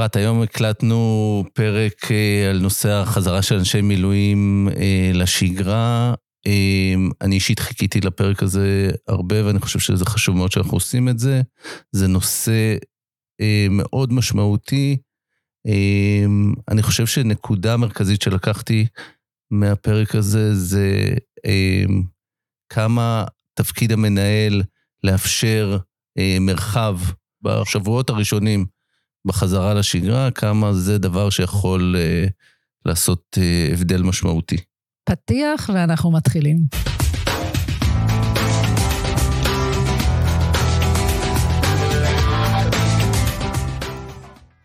אפרת, היום הקלטנו פרק אה, על נושא החזרה של אנשי מילואים אה, לשגרה. אה, אני אישית חיכיתי לפרק הזה הרבה, ואני חושב שזה חשוב מאוד שאנחנו עושים את זה. זה נושא מאוד משמעותי. אני חושב שנקודה מרכזית שלקחתי מהפרק הזה זה כמה תפקיד המנהל לאפשר מרחב בשבועות הראשונים בחזרה לשגרה, כמה זה דבר שיכול אה, לעשות אה, הבדל משמעותי. פתיח ואנחנו מתחילים.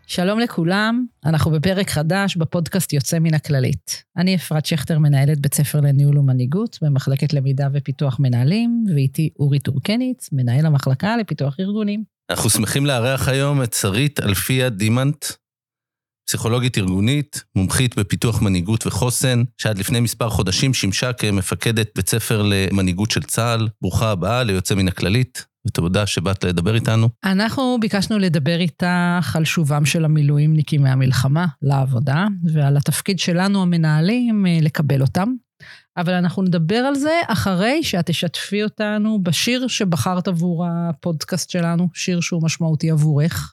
שלום לכולם, אנחנו בפרק חדש בפודקאסט יוצא מן הכללית. אני אפרת שכטר, מנהלת בית ספר לניהול ומנהיגות במחלקת למידה ופיתוח מנהלים, ואיתי אורי טורקניץ, מנהל המחלקה לפיתוח ארגונים. אנחנו שמחים לארח היום את שרית אלפיה דימנט, פסיכולוגית ארגונית, מומחית בפיתוח מנהיגות וחוסן, שעד לפני מספר חודשים שימשה כמפקדת בית ספר למנהיגות של צה"ל. ברוכה הבאה ליוצא מן הכללית, ותודה שבאת לדבר איתנו. אנחנו ביקשנו לדבר איתך על שובם של המילואימניקים מהמלחמה לעבודה, ועל התפקיד שלנו, המנהלים, אה, לקבל אותם. אבל אנחנו נדבר על זה אחרי שאת תשתפי אותנו בשיר שבחרת עבור הפודקאסט שלנו, שיר שהוא משמעותי עבורך.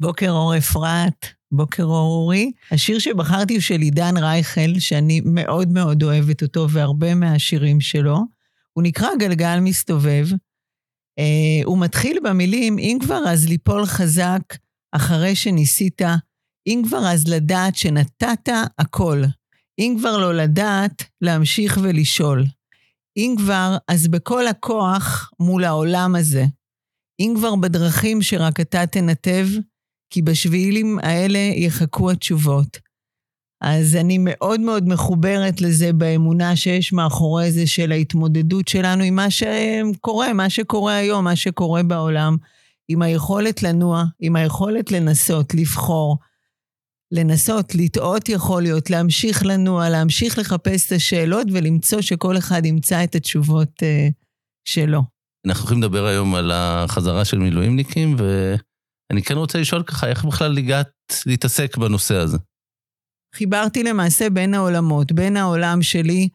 בוקר אור אפרת, בוקר אור אורי. השיר שבחרתי הוא של עידן רייכל, שאני מאוד מאוד אוהבת אותו, והרבה מהשירים שלו. הוא נקרא גלגל מסתובב. Uh, הוא מתחיל במילים, אם כבר אז ליפול חזק אחרי שניסית, אם כבר אז לדעת שנתת הכל. אם כבר לא לדעת, להמשיך ולשאול. אם כבר, אז בכל הכוח מול העולם הזה. אם כבר בדרכים שרק אתה תנתב, כי בשבילים האלה יחכו התשובות. אז אני מאוד מאוד מחוברת לזה באמונה שיש מאחורי זה של ההתמודדות שלנו עם מה שקורה, מה שקורה היום, מה שקורה בעולם, עם היכולת לנוע, עם היכולת לנסות, לבחור. לנסות, לטעות יכול להיות, להמשיך לנוע, להמשיך לחפש את השאלות ולמצוא שכל אחד ימצא את התשובות uh, שלו. אנחנו הולכים לדבר היום על החזרה של מילואימניקים, ואני כן רוצה לשאול ככה, איך בכלל הגעת להתעסק בנושא הזה? חיברתי למעשה בין העולמות, בין העולם שלי,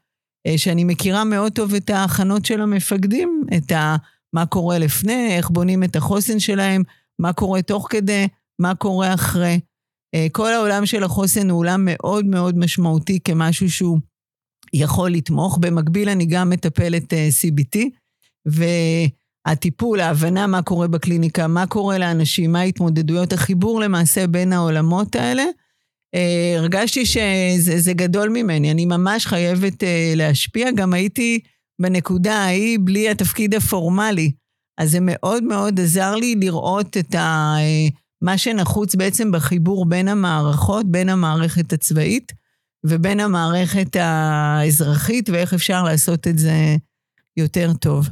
uh, שאני מכירה מאוד טוב את ההכנות של המפקדים, את ה... מה קורה לפני, איך בונים את החוסן שלהם, מה קורה תוך כדי, מה קורה אחרי. אה, כל העולם של החוסן הוא עולם מאוד מאוד משמעותי כמשהו שהוא יכול לתמוך. במקביל אני גם מטפלת אה, CBT, והטיפול, ההבנה מה קורה בקליניקה, מה קורה לאנשים, מה ההתמודדויות, החיבור למעשה בין העולמות האלה. אה, הרגשתי שזה גדול ממני, אני ממש חייבת להשפיע. גם הייתי בנקודה ההיא בלי התפקיד הפורמלי. אז זה מאוד מאוד עזר לי לראות את ה... מה שנחוץ בעצם בחיבור בין המערכות, בין המערכת הצבאית ובין המערכת האזרחית, ואיך אפשר לעשות את זה יותר טוב.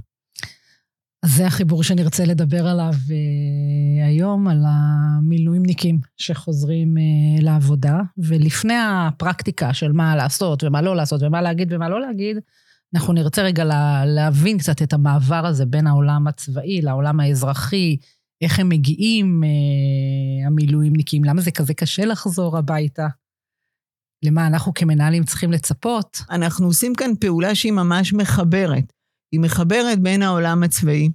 אז זה החיבור שנרצה לדבר עליו uh, היום, על המילואימניקים שחוזרים uh, לעבודה. ולפני הפרקטיקה של מה לעשות ומה לא לעשות ומה להגיד ומה לא להגיד, אנחנו נרצה רגע לה, להבין קצת את המעבר הזה בין העולם הצבאי לעולם האזרחי, איך הם מגיעים, אה, המילואימניקים, למה זה כזה קשה לחזור הביתה? למה אנחנו כמנהלים צריכים לצפות? אנחנו עושים כאן פעולה שהיא ממש מחברת. היא מחברת בין העולם הצבאי,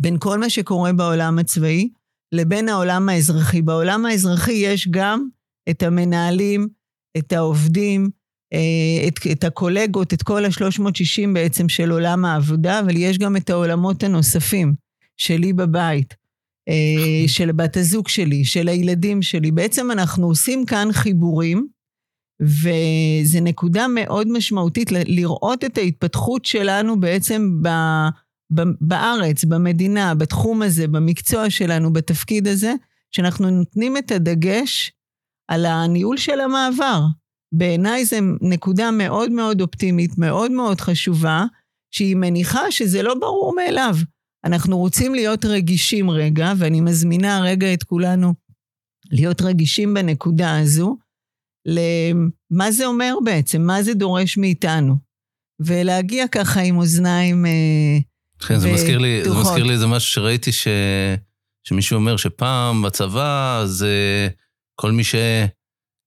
בין כל מה שקורה בעולם הצבאי, לבין העולם האזרחי. בעולם האזרחי יש גם את המנהלים, את העובדים, אה, את, את הקולגות, את כל ה-360 בעצם של עולם העבודה, אבל יש גם את העולמות הנוספים. שלי בבית, אה, של בת הזוג שלי, של הילדים שלי. בעצם אנחנו עושים כאן חיבורים, וזו נקודה מאוד משמעותית לראות את ההתפתחות שלנו בעצם ב, ב, בארץ, במדינה, בתחום הזה, במקצוע שלנו, בתפקיד הזה, שאנחנו נותנים את הדגש על הניהול של המעבר. בעיניי זו נקודה מאוד מאוד אופטימית, מאוד מאוד חשובה, שהיא מניחה שזה לא ברור מאליו. אנחנו רוצים להיות רגישים רגע, ואני מזמינה רגע את כולנו להיות רגישים בנקודה הזו, למה זה אומר בעצם, מה זה דורש מאיתנו, ולהגיע ככה עם אוזניים אה, כן, זה מזכיר לי, זה מזכיר לי איזה משהו שראיתי ש... שמישהו אומר שפעם בצבא זה כל מי ש...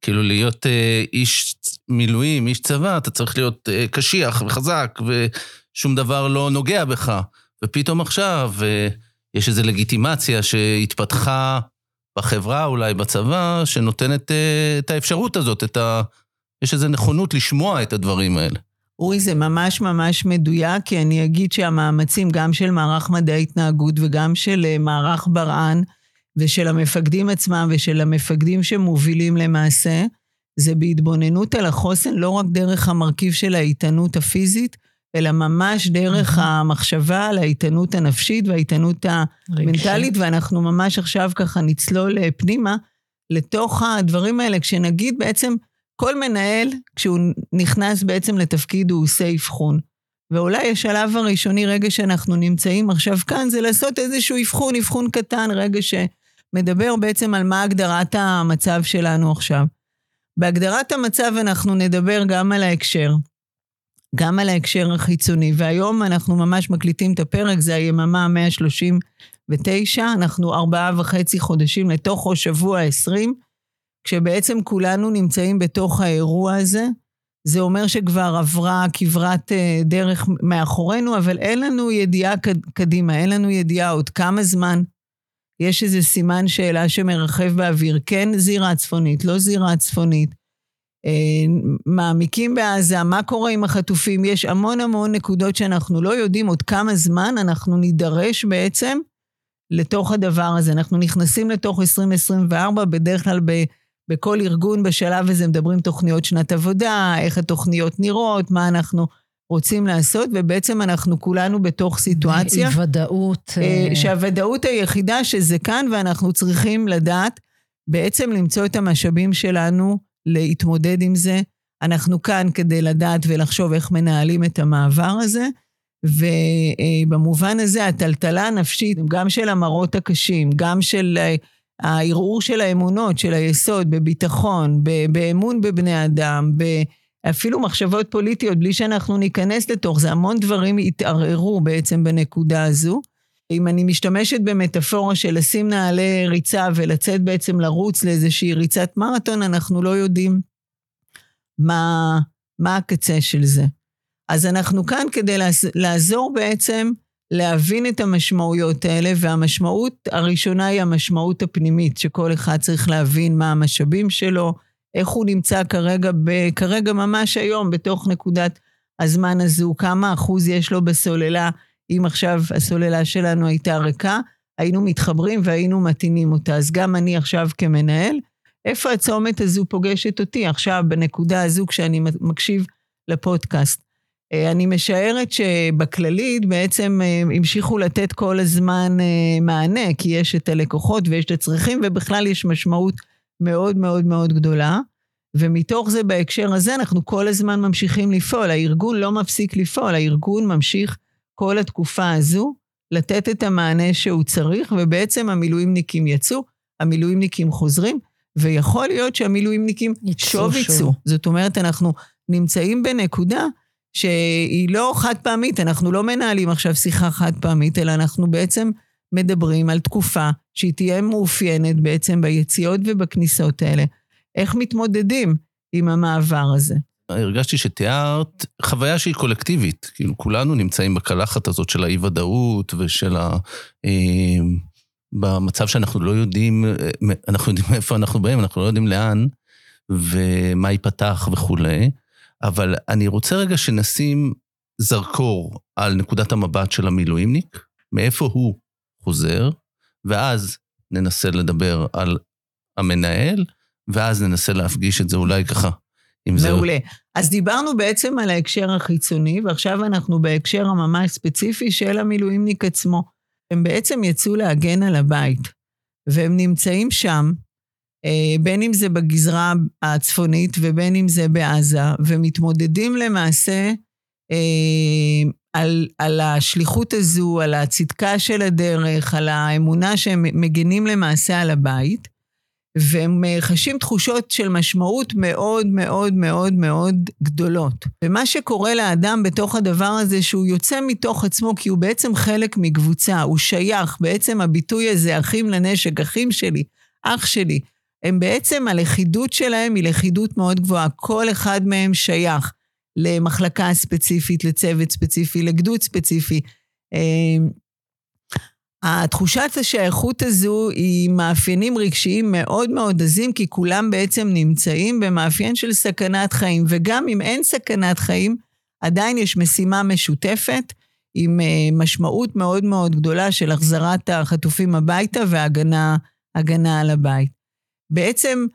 כאילו להיות אה, איש מילואים, איש צבא, אתה צריך להיות אה, קשיח וחזק, ושום דבר לא נוגע בך. ופתאום עכשיו אה, יש איזו לגיטימציה שהתפתחה בחברה, אולי בצבא, שנותנת אה, את האפשרות הזאת, את ה... יש איזו נכונות לשמוע את הדברים האלה. אורי, זה ממש ממש מדויק, כי אני אגיד שהמאמצים גם של מערך מדעי התנהגות וגם של אה, מערך ברען ושל המפקדים עצמם ושל המפקדים שמובילים למעשה, זה בהתבוננות על החוסן לא רק דרך המרכיב של האיתנות הפיזית, אלא ממש דרך המחשבה על האיתנות הנפשית והאיתנות המנטלית, ואנחנו ממש עכשיו ככה נצלול אה, פנימה לתוך הדברים האלה, כשנגיד בעצם כל מנהל, כשהוא נכנס בעצם לתפקיד, הוא עושה אבחון. ואולי השלב הראשוני, רגע שאנחנו נמצאים עכשיו כאן, זה לעשות איזשהו אבחון, אבחון קטן, רגע שמדבר בעצם על מה הגדרת המצב שלנו עכשיו. בהגדרת המצב אנחנו נדבר גם על ההקשר, גם על ההקשר החיצוני, והיום אנחנו ממש מקליטים את הפרק, זה היממה 139, אנחנו ארבעה וחצי חודשים לתוך או שבוע 20, כשבעצם כולנו נמצאים בתוך האירוע הזה. זה אומר שכבר עברה כברת אה, דרך מאחורינו, אבל אין לנו ידיעה קדימה, אין לנו ידיעה עוד כמה זמן. יש איזה סימן שאלה שמרחב באוויר, כן זירה צפונית, לא זירה צפונית. אה, מעמיקים בעזה, מה קורה עם החטופים, יש המון המון נקודות שאנחנו לא יודעים עוד כמה זמן אנחנו נידרש בעצם לתוך הדבר הזה. אנחנו נכנסים לתוך 2024, בדרך כלל ב... בכל ארגון בשלב הזה מדברים תוכניות שנת עבודה, איך התוכניות נראות, מה אנחנו רוצים לעשות, ובעצם אנחנו כולנו בתוך סיטואציה. ודאות. אה, שהוודאות היחידה שזה כאן, ואנחנו צריכים לדעת בעצם למצוא את המשאבים שלנו להתמודד עם זה. אנחנו כאן כדי לדעת ולחשוב איך מנהלים את המעבר הזה. ובמובן הזה, הטלטלה הנפשית, גם של המראות הקשים, גם של אה, הערעור של האמונות, של היסוד, בביטחון, באמון בבני אדם, אפילו מחשבות פוליטיות, בלי שאנחנו ניכנס לתוך זה, המון דברים התערערו בעצם בנקודה הזו. אם אני משתמשת במטאפורה של לשים נעלי ריצה ולצאת בעצם לרוץ לאיזושהי ריצת מרתון, אנחנו לא יודעים מה, מה הקצה של זה. אז אנחנו כאן כדי לעזור בעצם להבין את המשמעויות האלה, והמשמעות הראשונה היא המשמעות הפנימית, שכל אחד צריך להבין מה המשאבים שלו, איך הוא נמצא כרגע, ב, כרגע ממש היום, בתוך נקודת הזמן הזו, כמה אחוז יש לו בסוללה, אם עכשיו הסוללה שלנו הייתה ריקה, היינו מתחברים והיינו מתאינים אותה. אז גם אני עכשיו כמנהל, איפה הצומת הזו פוגשת אותי עכשיו, בנקודה הזו, כשאני מקשיב לפודקאסט? אה, אני משערת שבכללית בעצם אה, המשיכו לתת כל הזמן אה, מענה, כי יש את הלקוחות ויש את הצרכים, ובכלל יש משמעות מאוד מאוד מאוד גדולה. ומתוך זה, בהקשר הזה, אנחנו כל הזמן ממשיכים לפעול. הארגון לא מפסיק לפעול, הארגון ממשיך כל התקופה הזו לתת את המענה שהוא צריך, ובעצם המילואימניקים יצאו, המילואימניקים חוזרים, ויכול להיות שהמילואימניקים שוב יצאו. זאת אומרת, אנחנו נמצאים בנקודה שהיא לא חד פעמית, אנחנו לא מנהלים עכשיו שיחה חד פעמית, אלא אנחנו בעצם מדברים על תקופה שהיא תהיה מאופיינת בעצם ביציאות ובכניסות האלה. איך מתמודדים עם המעבר הזה? הרגשתי שתיארת חוויה שהיא קולקטיבית, כאילו כולנו נמצאים בקלחת הזאת של האי-ודאות ושל ה... אה, במצב שאנחנו לא יודעים, אנחנו יודעים מאיפה אנחנו באים, אנחנו לא יודעים לאן ומה ייפתח וכולי. אבל אני רוצה רגע שנשים זרקור על נקודת המבט של המילואימניק, מאיפה הוא חוזר, ואז ננסה לדבר על המנהל, ואז ננסה להפגיש את זה אולי ככה. מעולה. זה... אז דיברנו בעצם על ההקשר החיצוני, ועכשיו אנחנו בהקשר הממש ספציפי של המילואימניק עצמו. הם בעצם יצאו להגן על הבית, והם נמצאים שם, אה, בין אם זה בגזרה הצפונית ובין אם זה בעזה, ומתמודדים למעשה אה, על, על השליחות הזו, על הצדקה של הדרך, על האמונה שהם מגנים למעשה על הבית, והם אה, חשים תחושות של משמעות מאוד מאוד מאוד מאוד גדולות. ומה שקורה לאדם בתוך הדבר הזה, שהוא יוצא מתוך עצמו, כי הוא בעצם חלק מקבוצה, הוא שייך, בעצם הביטוי הזה, אחים לנשק, אחים שלי, אח שלי, הם בעצם, הלכידות שלהם היא לכידות מאוד גבוהה. כל אחד מהם שייך למחלקה ספציפית, לצוות ספציפי, לגדוד ספציפי. התחושת השייכות הזו היא מאפיינים רגשיים מאוד מאוד עזים, כי כולם בעצם נמצאים במאפיין של סכנת חיים, וגם אם אין סכנת חיים, עדיין יש משימה משותפת עם אה, משמעות מאוד מאוד גדולה של החזרת החטופים הביתה והגנה על הבית. בעצם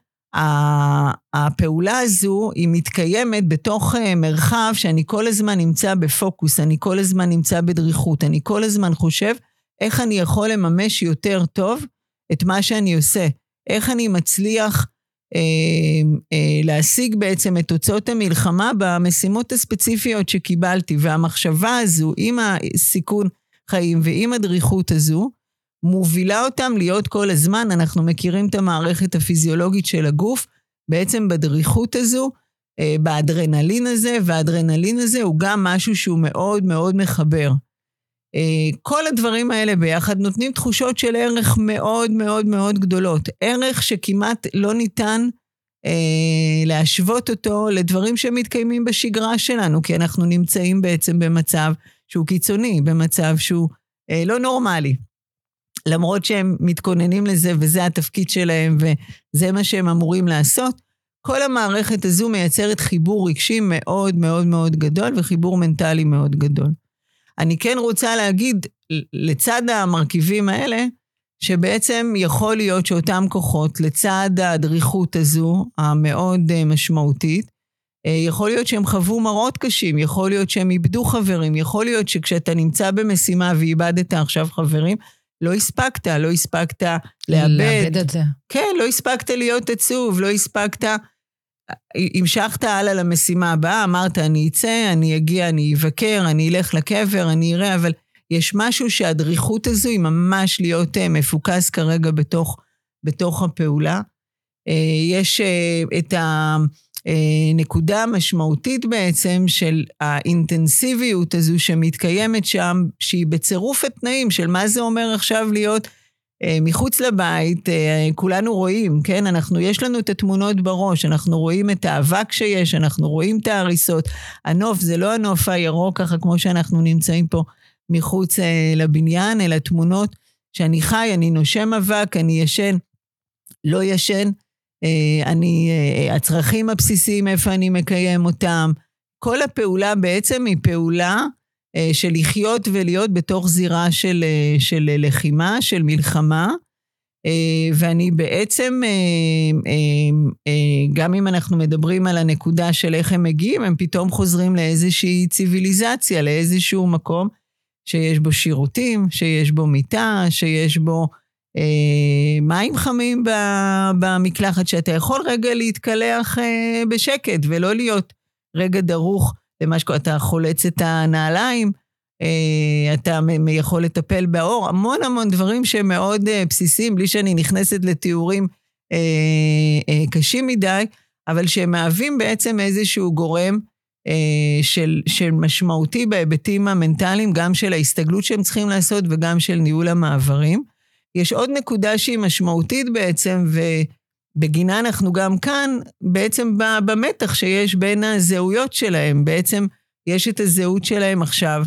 הפעולה הזו היא מתקיימת בתוך אה, מרחב שאני כל הזמן נמצא בפוקוס, אני כל הזמן נמצא בדריכות, אני כל הזמן חושב איך אני יכול לממש יותר טוב את מה שאני עושה, איך אני מצליח אה, אה, להשיג בעצם את תוצאות המלחמה במשימות הספציפיות שקיבלתי. והמחשבה הזו, עם הסיכון חיים ועם הדריכות הזו, מובילה אותם להיות כל הזמן, אנחנו מכירים את המערכת הפיזיולוגית של הגוף, בעצם בדריכות הזו, אה, באדרנלין הזה, והאדרנלין הזה הוא גם משהו שהוא מאוד מאוד מחבר. אה, כל הדברים האלה ביחד נותנים תחושות של ערך מאוד מאוד מאוד גדולות. ערך שכמעט לא ניתן אה, להשוות אותו לדברים שמתקיימים בשגרה שלנו, כי אנחנו נמצאים בעצם במצב שהוא קיצוני, במצב שהוא אה, לא נורמלי. למרות שהם מתכוננים לזה וזה התפקיד שלהם וזה מה שהם אמורים לעשות, כל המערכת הזו מייצרת חיבור רגשי מאוד מאוד מאוד גדול וחיבור מנטלי מאוד גדול. אני כן רוצה להגיד, לצד המרכיבים האלה, שבעצם יכול להיות שאותם כוחות, לצד הדריכות הזו, המאוד אה, משמעותית, אה, יכול להיות שהם חוו מראות קשים, יכול להיות שהם איבדו חברים, יכול להיות שכשאתה נמצא במשימה ואיבדת עכשיו חברים, לא הספקת, לא הספקת לאבד. לאבד את זה. כן, לא הספקת להיות עצוב, לא הספקת... המשכת הלאה למשימה הבאה, אמרת, אני אצא, אני אגיע, אני אבקר, אני אלך לקבר, אני אראה, אבל יש משהו שהדריכות הזו היא ממש להיות אה, מפוקס כרגע בתוך, בתוך הפעולה. אה, יש אה, את הנקודה המשמעותית בעצם של האינטנסיביות הזו שמתקיימת שם, שהיא בצירוף התנאים של מה זה אומר עכשיו להיות מחוץ לבית, אה, כולנו רואים, כן? אנחנו, יש לנו את התמונות בראש, אנחנו רואים את האבק שיש, אנחנו רואים את ההריסות. הנוף זה לא הנוף הירוק ככה כמו שאנחנו נמצאים פה מחוץ אה, לבניין, אלא תמונות שאני חי, אני נושם אבק, אני ישן, לא ישן, אני, הצרכים הבסיסיים, איפה אני מקיים אותם. כל הפעולה בעצם היא פעולה אה, של לחיות ולהיות בתוך זירה של, אה, של לחימה, של מלחמה. אה, ואני בעצם, גם אם אנחנו מדברים על הנקודה של איך הם מגיעים, הם פתאום חוזרים לאיזושהי ציוויליזציה, לאיזשהו מקום שיש בו שירותים, שיש בו מיטה, שיש בו מים חמים במקלחת, שאתה יכול רגע להתקלח בשקט ולא להיות רגע דרוך למה שקורה, אתה חולץ את הנעליים, אה, אתה יכול לטפל באור, המון המון דברים שהם מאוד אה, בסיסיים, בלי שאני נכנסת לתיאורים אה, קשים מדי, אבל שהם מהווים בעצם איזשהו גורם של, של משמעותי בהיבטים המנטליים, גם של ההסתגלות שהם צריכים לעשות וגם של ניהול המעברים. יש עוד נקודה שהיא משמעותית בעצם, ו... בגינה אנחנו גם כאן, בעצם במתח שיש בין הזהויות שלהם. בעצם יש את הזהות שלהם עכשיו.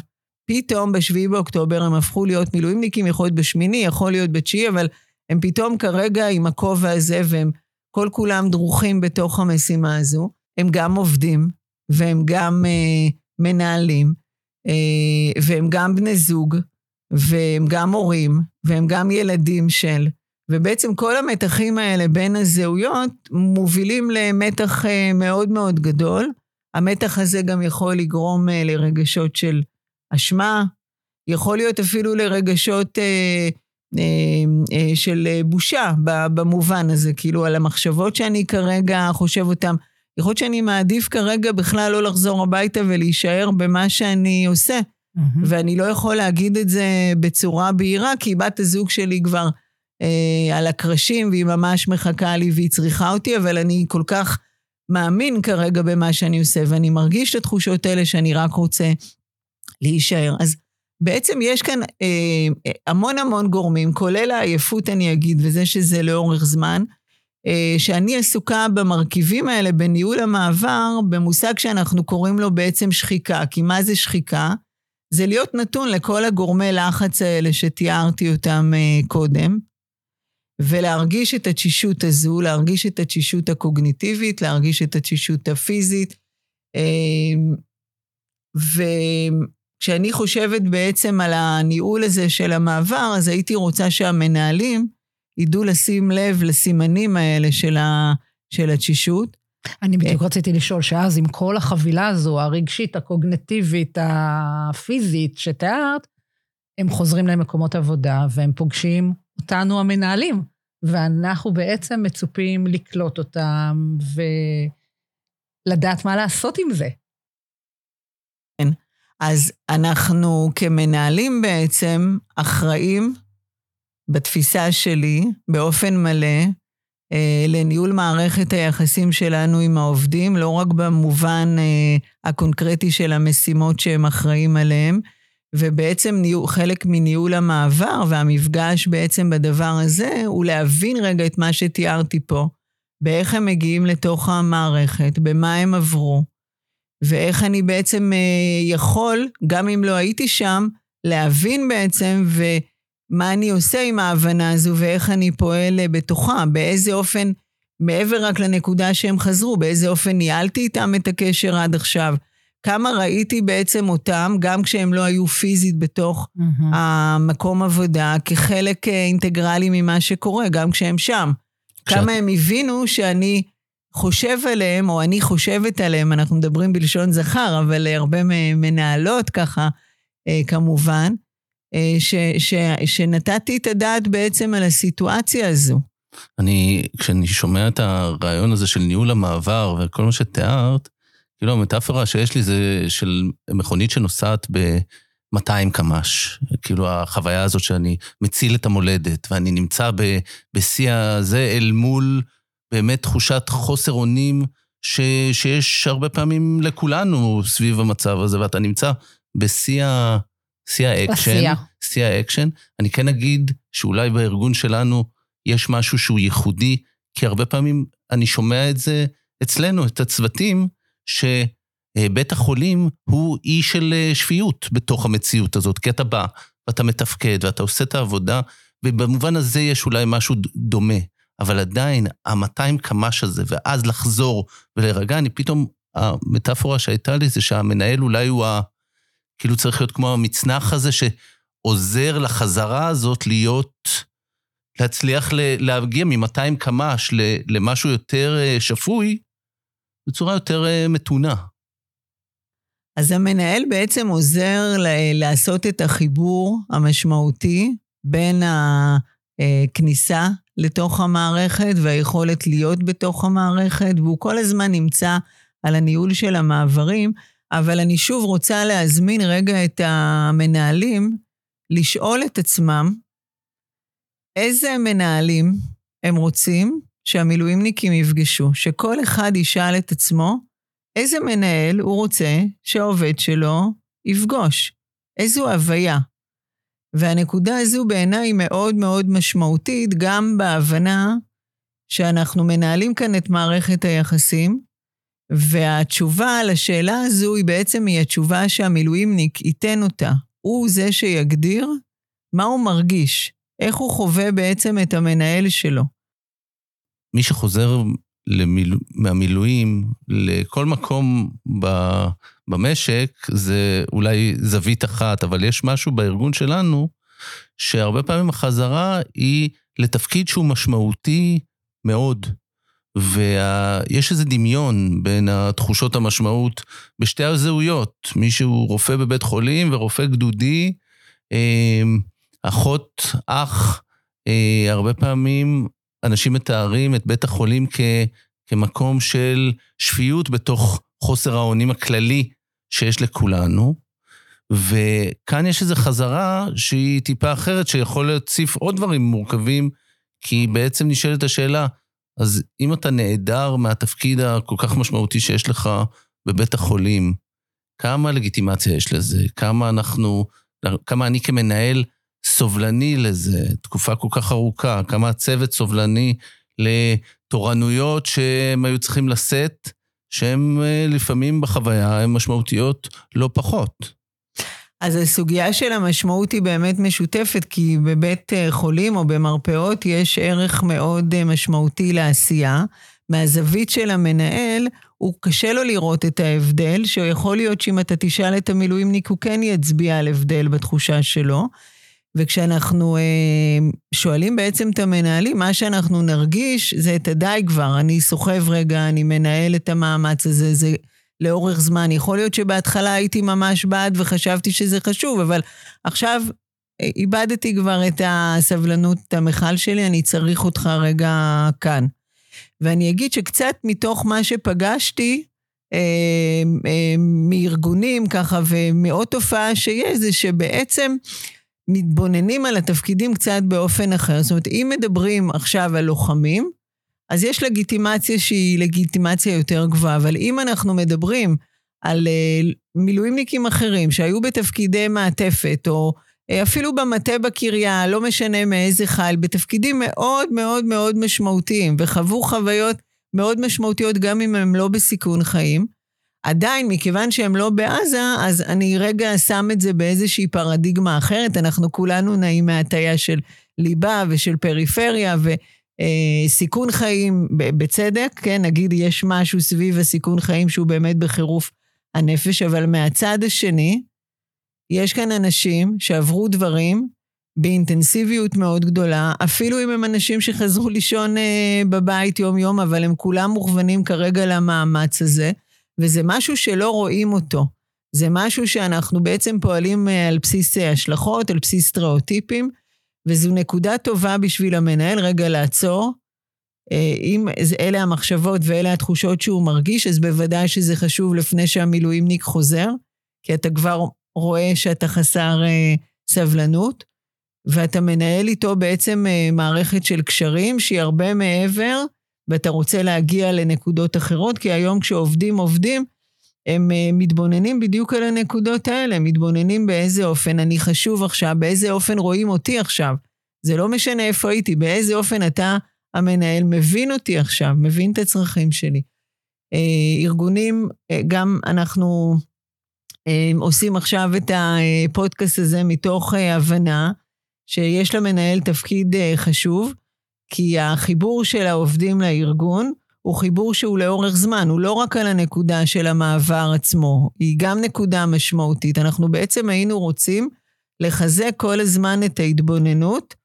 פתאום ב-7 באוקטובר הם הפכו להיות מילואימניקים, יכול להיות בשמיני, יכול להיות בתשיעי, אבל הם פתאום כרגע עם הכובע הזה, והם כל כולם דרוכים בתוך המשימה הזו. הם גם עובדים, והם גם אה, מנהלים, אה, והם גם בני זוג, והם גם הורים, והם גם ילדים של. ובעצם כל המתחים האלה בין הזהויות מובילים למתח אה, מאוד מאוד גדול. המתח הזה גם יכול לגרום אה, לרגשות של אשמה, יכול להיות אפילו לרגשות אה, אה, אה, של בושה במובן הזה, כאילו על המחשבות שאני כרגע חושב אותן. יכול להיות שאני מעדיף כרגע בכלל לא לחזור הביתה ולהישאר במה שאני עושה. Mm-hmm. ואני לא יכול להגיד את זה בצורה בהירה, כי בת הזוג שלי כבר אה, על הקרשים, והיא ממש מחכה לי והיא צריכה אותי, אבל אני כל כך מאמין כרגע במה שאני עושה, ואני מרגיש את התחושות האלה שאני רק רוצה להישאר. אז בעצם יש כאן אה, המון המון גורמים, כולל העייפות, אני אגיד, וזה שזה לאורך זמן, אה, שאני עסוקה במרכיבים האלה בניהול המעבר, במושג שאנחנו קוראים לו בעצם שחיקה. כי מה זה שחיקה? זה להיות נתון לכל הגורמי לחץ האלה שתיארתי אותם אה, קודם, ולהרגיש את התשישות הזו, להרגיש את התשישות הקוגניטיבית, להרגיש את התשישות הפיזית. אה, וכשאני חושבת בעצם על הניהול הזה של המעבר, אז הייתי רוצה שהמנהלים ידעו לשים לב לסימנים האלה של, ה, של התשישות. אני בדיוק רציתי לשאול, שאז עם כל החבילה הזו, הרגשית, הקוגנטיבית, הפיזית שתיארת, הם חוזרים למקומות עבודה והם פוגשים אותנו המנהלים, ואנחנו בעצם מצופים לקלוט אותם ולדעת מה לעשות עם זה. כן, אז אנחנו כמנהלים בעצם אחראים בתפיסה שלי, באופן מלא, אה, לניהול מערכת היחסים שלנו עם העובדים, לא רק במובן אה, הקונקרטי של המשימות שהם אחראים עליהם, ובעצם ניהול, חלק מניהול המעבר והמפגש בעצם בדבר הזה, הוא להבין רגע את מה שתיארתי פה, באיך הם מגיעים לתוך המערכת, במה הם עברו, ואיך אני בעצם אה, יכול, גם אם לא הייתי שם, להבין בעצם ו... מה אני עושה עם ההבנה הזו ואיך אני פועל אה, בתוכה, באיזה אופן, מעבר רק לנקודה שהם חזרו, באיזה אופן ניהלתי איתם את הקשר עד עכשיו. כמה ראיתי בעצם אותם, גם כשהם לא היו פיזית בתוך mm-hmm. המקום עבודה, כחלק אה, אינטגרלי ממה שקורה, גם כשהם שם. כשאת... כמה הם הבינו שאני חושב עליהם, או אני חושבת עליהם, אנחנו מדברים בלשון זכר, אבל הרבה מנהלות ככה, אה, כמובן, אה, ש, ש, שנתתי את הדעת בעצם על הסיטואציה הזו. אני, כשאני שומע את הרעיון הזה של ניהול המעבר וכל מה שתיארת, כאילו המטאפורה שיש לי זה של מכונית שנוסעת ב-200 קמ"ש. כאילו החוויה הזאת שאני מציל את המולדת, ואני נמצא בשיא הזה אל מול באמת תחושת חוסר אונים ש, שיש הרבה פעמים לכולנו סביב המצב הזה, ואתה נמצא בשיא ה... שיא האקשן, שיא האקשן. אני כן אגיד שאולי בארגון שלנו יש משהו שהוא ייחודי, כי הרבה פעמים אני שומע את זה אצלנו, את הצוותים, שבית החולים הוא אי של אה, שפיות בתוך המציאות הזאת, כי אתה בא ואתה מתפקד ואתה עושה את העבודה, ובמובן הזה יש אולי משהו דומה. אבל עדיין, ה-200 קמ"ש הזה, ואז לחזור ולהירגע, אני פתאום, המטאפורה שהייתה לי זה שהמנהל אולי הוא ה... כאילו צריך להיות כמו המצנח הזה שעוזר לחזרה הזאת להיות, להצליח להגיע מ-200 קמ"ש למשהו יותר אה, שפוי, בצורה יותר אה, מתונה. אז המנהל בעצם עוזר לעשות את החיבור המשמעותי בין הכניסה לתוך המערכת והיכולת להיות בתוך המערכת, והוא כל הזמן נמצא על הניהול של המעברים, אבל אני שוב רוצה להזמין רגע את המנהלים לשאול את עצמם איזה מנהלים הם רוצים שהמילואימניקים יפגשו, שכל אחד ישאל את עצמו איזה מנהל הוא רוצה שהעובד שלו יפגוש, איזו הוויה. והנקודה הזו בעיניי היא מאוד מאוד משמעותית, גם בהבנה שאנחנו מנהלים כאן את מערכת היחסים, והתשובה לשאלה הזו היא בעצם היא התשובה שהמילואימניק ייתן אותה. הוא זה שיגדיר מה הוא מרגיש, איך הוא חווה בעצם את המנהל שלו. מי שחוזר למיל... מהמילואים לכל מקום ב... במשק, זה אולי זווית אחת, אבל יש משהו בארגון שלנו, שהרבה פעמים החזרה היא לתפקיד שהוא משמעותי מאוד. ויש איזה דמיון בין התחושות המשמעות בשתי הזהויות, מישהו רופא בבית חולים ורופא גדודי, אמ, אחות, אח, אה, הרבה פעמים אנשים מתארים את בית החולים כ, כמקום של שפיות בתוך חוסר האונים הכללי שיש לכולנו. וכאן יש איזו חזרה שהיא טיפה אחרת, שיכול להציף עוד דברים מורכבים כי בעצם נשאלת השאלה, אז אם אתה נעדר מהתפקיד הכל כך משמעותי שיש לך בבית החולים, כמה לגיטימציה יש לזה? כמה אנחנו, כמה אני כמנהל סובלני לזה, תקופה כל כך ארוכה, כמה הצוות סובלני לתורנויות שהם היו צריכים לשאת, שהן אה, לפעמים בחוויה הן משמעותיות לא פחות. אז הסוגיה של המשמעות היא באמת משותפת, כי בבית אה, חולים או במרפאות יש ערך מאוד אה, משמעותי לעשייה. מהזווית של המנהל, הוא קשה לו לראות את ההבדל, שיכול להיות שאם אתה תשאל את המילואימניק, הוא כן יצביע על הבדל בתחושה שלו. וכשאנחנו אה, שואלים בעצם את המנהלים, מה שאנחנו נרגיש זה את הדי כבר, אני סוחב רגע, אני מנהל את המאמץ הזה, זה לאורך זמן. יכול להיות שבהתחלה הייתי ממש בעד וחשבתי שזה חשוב, אבל עכשיו אה, איבדתי כבר את הסבלנות, את המכל שלי, אני צריך אותך רגע כאן. ואני אגיד שקצת מתוך מה שפגשתי, אה, אה, מארגונים ככה ומעוד תופעה שיש, זה שבעצם מתבוננים על התפקידים קצת באופן אחר. זאת אומרת, אם מדברים עכשיו על לוחמים, אז יש לגיטימציה שהיא לגיטימציה יותר גבוהה, אבל אם אנחנו מדברים על uh, מילואימניקים אחרים שהיו בתפקידי מעטפת, או uh, אפילו במטה בקריה, לא משנה מאיזה חיל, בתפקידים מאוד מאוד מאוד משמעותיים, וחוו חוויות מאוד משמעותיות גם אם הם לא בסיכון חיים, עדיין, מכיוון שהם לא בעזה, אז אני רגע שם את זה באיזושהי פרדיגמה אחרת. אנחנו כולנו נעים מהטיה של ליבה ושל פריפריה וסיכון אה, חיים, בצדק, כן, נגיד יש משהו סביב הסיכון חיים שהוא באמת בחירוף הנפש, אבל מהצד השני, יש כאן אנשים שעברו דברים באינטנסיביות מאוד גדולה, אפילו אם הם אנשים שחזרו לישון אה, בבית יום-יום, אבל הם כולם מוכוונים כרגע למאמץ הזה. וזה משהו שלא רואים אותו. זה משהו שאנחנו בעצם פועלים אה, על בסיס אה, השלכות, על בסיס סטריאוטיפים, וזו נקודה טובה בשביל המנהל רגע לעצור. אה, אם אלה המחשבות ואלה התחושות שהוא מרגיש, אז בוודאי שזה חשוב לפני שהמילואימניק חוזר, כי אתה כבר רואה שאתה חסר סבלנות, ואתה מנהל איתו בעצם מערכת של קשרים שהיא הרבה מעבר ואתה רוצה להגיע לנקודות אחרות, כי היום כשעובדים עובדים, הם אה, מתבוננים בדיוק על הנקודות האלה, מתבוננים באיזה אופן אני חשוב עכשיו, באיזה אופן רואים אותי עכשיו. זה לא משנה איפה הייתי, באיזה אופן אתה, המנהל, מבין אותי עכשיו, מבין את הצרכים שלי. אה, ארגונים, אה, גם אנחנו עושים עכשיו את הפודקאסט הזה מתוך הבנה שיש למנהל תפקיד חשוב. כי החיבור של העובדים לארגון הוא חיבור שהוא לאורך זמן, הוא לא רק על הנקודה של המעבר עצמו, היא גם נקודה משמעותית. אנחנו בעצם היינו רוצים לחזק כל הזמן את ההתבוננות,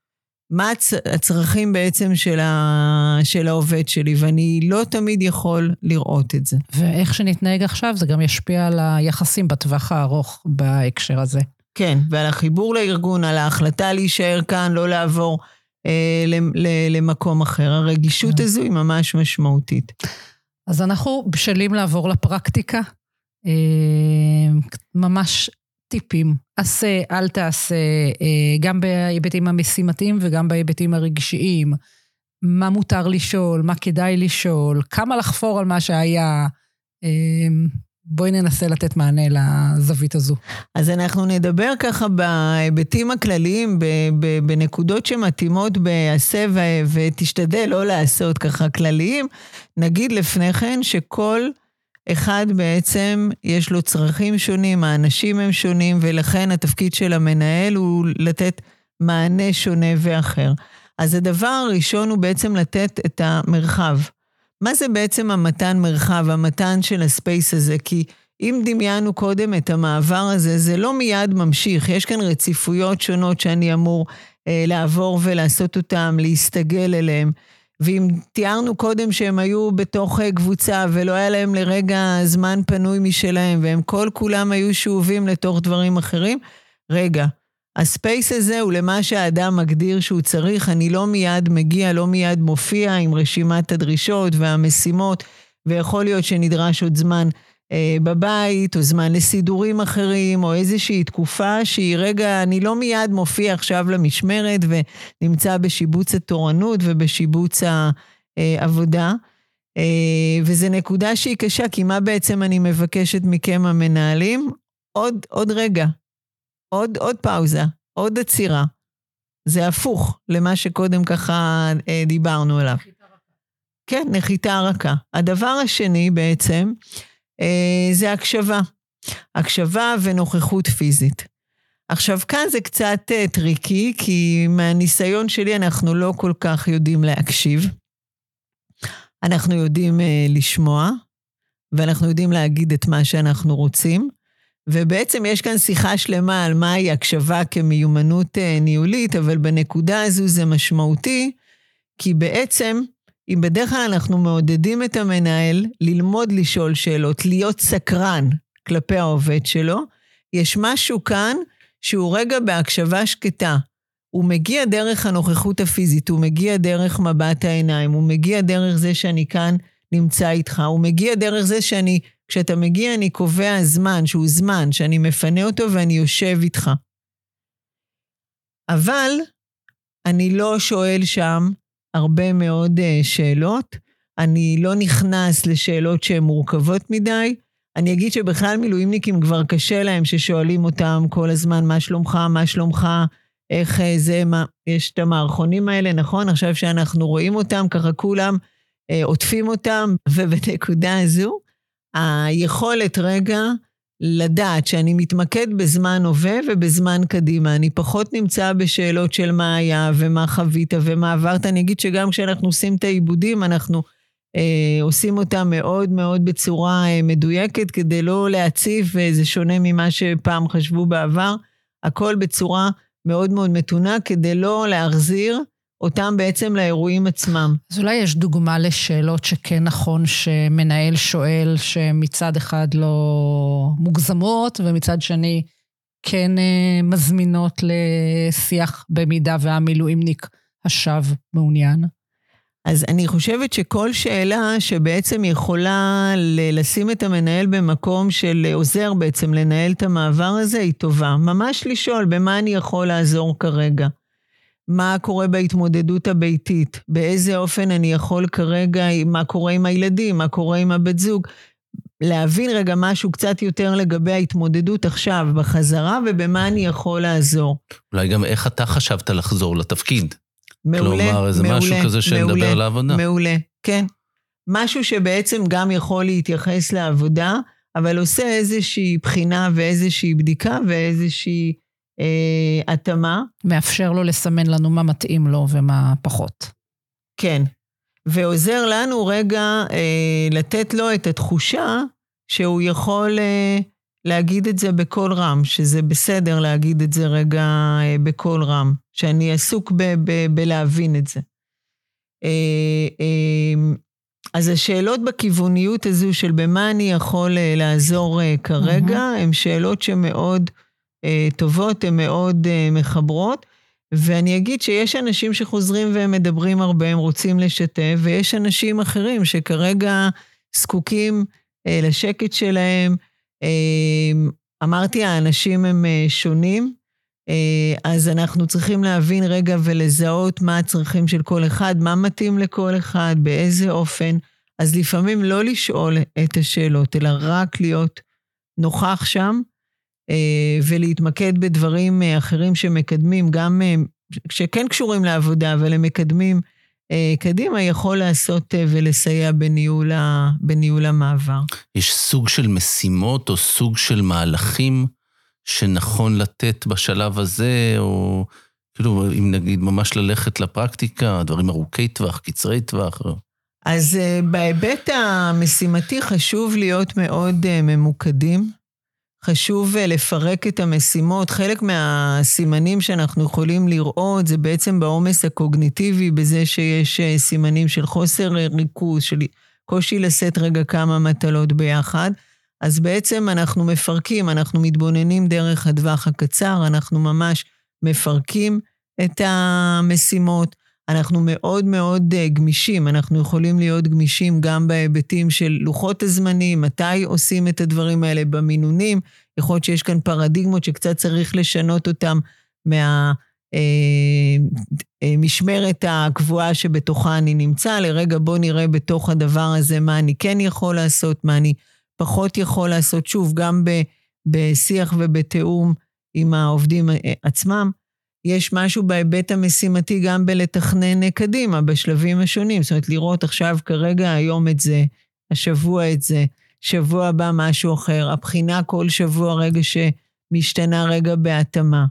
מה הצ... הצרכים בעצם של, ה... של העובד שלי, ואני לא תמיד יכול לראות את זה. ואיך שנתנהג עכשיו, זה גם ישפיע על היחסים בטווח הארוך בהקשר הזה. כן, ועל החיבור לארגון, על ההחלטה להישאר כאן, לא לעבור. אה, למקום אחר. הרגישות אה. הזו היא ממש משמעותית. אז אנחנו בשלים לעבור לפרקטיקה. אה, ממש טיפים, עשה, אל תעשה, גם בהיבטים המשימתיים וגם בהיבטים הרגשיים. מה מותר לשאול, מה כדאי לשאול, כמה לחפור על מה שהיה. בואי ננסה לתת מענה לזווית הזו. אז אנחנו נדבר ככה בהיבטים הכלליים, בנקודות שמתאימות בעשה ותשתדל לא לעשות ככה כלליים. נגיד לפני כן שכל אחד בעצם יש לו צרכים שונים, האנשים הם שונים, ולכן התפקיד של המנהל הוא לתת מענה שונה ואחר. אז הדבר הראשון הוא בעצם לתת את המרחב. מה זה בעצם המתן מרחב, המתן של הספייס הזה? כי אם דמיינו קודם את המעבר הזה, זה לא מיד ממשיך. יש כאן רציפויות שונות שאני אמור אה, לעבור ולעשות אותן, להסתגל אליהן. ואם תיארנו קודם שהם היו בתוך אה, קבוצה ולא היה להם לרגע זמן פנוי משלהם, והם כל כולם היו שאובים לתוך דברים אחרים, רגע, הספייס הזה הוא למה שהאדם מגדיר שהוא צריך, אני לא מיד מגיע, לא מיד מופיע עם רשימת הדרישות והמשימות, ויכול להיות שנדרש עוד זמן אה, בבית, או זמן לסידורים אחרים, או איזושהי תקופה שהיא רגע, אני לא מיד מופיע עכשיו למשמרת ונמצא בשיבוץ התורנות ובשיבוץ העבודה. אה, וזו נקודה שהיא קשה, כי מה בעצם אני מבקשת מכם המנהלים? עוד, עוד רגע, עוד, עוד פאוזה, עוד עצירה. זה הפוך למה שקודם ככה אה, דיברנו עליו. כן, נחיתה רכה. הדבר השני בעצם, אה, זה הקשבה. הקשבה ונוכחות פיזית. עכשיו, כאן זה קצת אה, tricky, כי מהניסיון שלי אנחנו לא כל כך יודעים להקשיב. אנחנו יודעים אה, לשמוע, ואנחנו יודעים להגיד את מה שאנחנו רוצים. ובעצם יש כאן שיחה שלמה על מהי הקשבה כמיומנות ניהולית, אבל בנקודה הזו זה משמעותי, כי בעצם אם בדרך כלל אנחנו מעודדים את המנהל ללמוד לשאול שאלות, להיות סקרן כלפי העובד שלו, יש משהו כאן שהוא רגע בהקשבה שקטה. הוא מגיע דרך הנוכחות הפיזית, הוא מגיע דרך מבט העיניים, הוא מגיע דרך זה שאני כאן נמצא איתך, הוא מגיע דרך זה שאני, כשאתה מגיע אני קובע זמן, שהוא זמן, שאני מפנה אותו ואני יושב איתך. אבל אני לא שואל שם הרבה מאוד uh, שאלות. אני לא נכנס לשאלות שהן מורכבות מדי. אני אגיד שבכלל מילואימניקים כבר קשה להם ששואלים אותם כל הזמן, מה שלומך, מה שלומך, איך uh, זה, מה... יש את המערכונים האלה, נכון? עכשיו שאנחנו רואים אותם, ככה כולם uh, עוטפים אותם, ובנקודה הזו, היכולת רגע לדעת שאני מתמקד בזמן הווה ובזמן קדימה. אני פחות נמצא בשאלות של מה היה ומה חווית ומה עברת. אני אגיד שגם כשאנחנו עושים את העיבודים, אנחנו אה, עושים אותם מאוד מאוד בצורה אה, מדויקת, כדי לא להציף, וזה שונה ממה שפעם חשבו בעבר. הכל בצורה מאוד מאוד מתונה, כדי לא להחזיר אותם בעצם לאירועים עצמם. אז אולי יש דוגמה לשאלות שכן נכון שמנהל שואל, שמצד אחד לא מוגזמות, ומצד שני כן אה, מזמינות לשיח במידה והמילואימניק השב מעוניין? אז אני חושבת שכל שאלה שבעצם יכולה לשים את המנהל במקום של עוזר בעצם לנהל את המעבר הזה, היא טובה. ממש לשאול במה אני יכול לעזור כרגע. מה קורה בהתמודדות הביתית, באיזה אופן אני יכול כרגע, מה קורה עם הילדים, מה קורה עם הבת זוג. להבין רגע משהו קצת יותר לגבי ההתמודדות עכשיו, בחזרה, ובמה אני יכול לעזור. אולי גם איך אתה חשבת לחזור לתפקיד. מעולה, כלומר, איזה מעולה, משהו כזה שנדבר על העבודה. מעולה, כן. משהו שבעצם גם יכול להתייחס לעבודה, אבל עושה איזושהי בחינה ואיזושהי בדיקה ואיזושהי אה, התאמה. מאפשר לו לסמן לנו מה מתאים לו ומה פחות. כן. ועוזר לנו רגע אה, לתת לו את התחושה שהוא יכול אה, להגיד את זה בקול רם, שזה בסדר להגיד את זה רגע אה, בקול רם, שאני עסוק ב- ב- בלהבין את זה. אה, אה, אז השאלות בכיווניות הזו של במה אני יכול אה, לעזור אה, כרגע, mm-hmm. הן שאלות שמאוד טובות, הן מאוד אה, מחברות. ואני אגיד שיש אנשים שחוזרים והם מדברים הרבה, הם רוצים לשתף, ויש אנשים אחרים שכרגע זקוקים אה, לשקט שלהם. אה, אמרתי, האנשים הם אה, שונים, אה, אז אנחנו צריכים להבין רגע ולזהות מה הצרכים של כל אחד, מה מתאים לכל אחד, באיזה אופן. אז לפעמים לא לשאול את השאלות, אלא רק להיות נוכח שם, אה, ולהתמקד בדברים אה, אחרים שמקדמים, גם אה, שכן קשורים לעבודה, אבל הם מקדמים קדימה, יכול לעשות ולסייע בניהול, ה, בניהול המעבר. יש סוג של משימות או סוג של מהלכים שנכון לתת בשלב הזה, או כאילו, אם נגיד ממש ללכת לפרקטיקה, דברים ארוכי טווח, קצרי טווח. אז בהיבט המשימתי חשוב להיות מאוד ממוקדים. חשוב אה, לפרק את המשימות. חלק מהסימנים שאנחנו יכולים לראות זה בעצם בעומס הקוגניטיבי, בזה שיש אה, סימנים של חוסר ריכוז, של קושי לשאת רגע כמה מטלות ביחד. אז בעצם אנחנו מפרקים, אנחנו מתבוננים דרך הטווח הקצר, אנחנו ממש מפרקים את המשימות. אנחנו מאוד מאוד אה, גמישים, אנחנו יכולים להיות גמישים גם בהיבטים של לוחות הזמנים, מתי עושים את הדברים האלה במינונים. יכול להיות שיש כאן פרדיגמות שקצת צריך לשנות אותם מהמשמרת אה, הקבועה שבתוכה אני נמצא, לרגע בוא נראה בתוך הדבר הזה מה אני כן יכול לעשות, מה אני פחות יכול לעשות, שוב, גם בשיח ובתיאום עם העובדים עצמם. יש משהו בהיבט המשימתי גם בלתכנן קדימה, בשלבים השונים. זאת אומרת, לראות עכשיו, כרגע, היום את זה, השבוע את זה, שבוע הבא משהו אחר, הבחינה כל שבוע רגע שמשתנה רגע בהתאמה.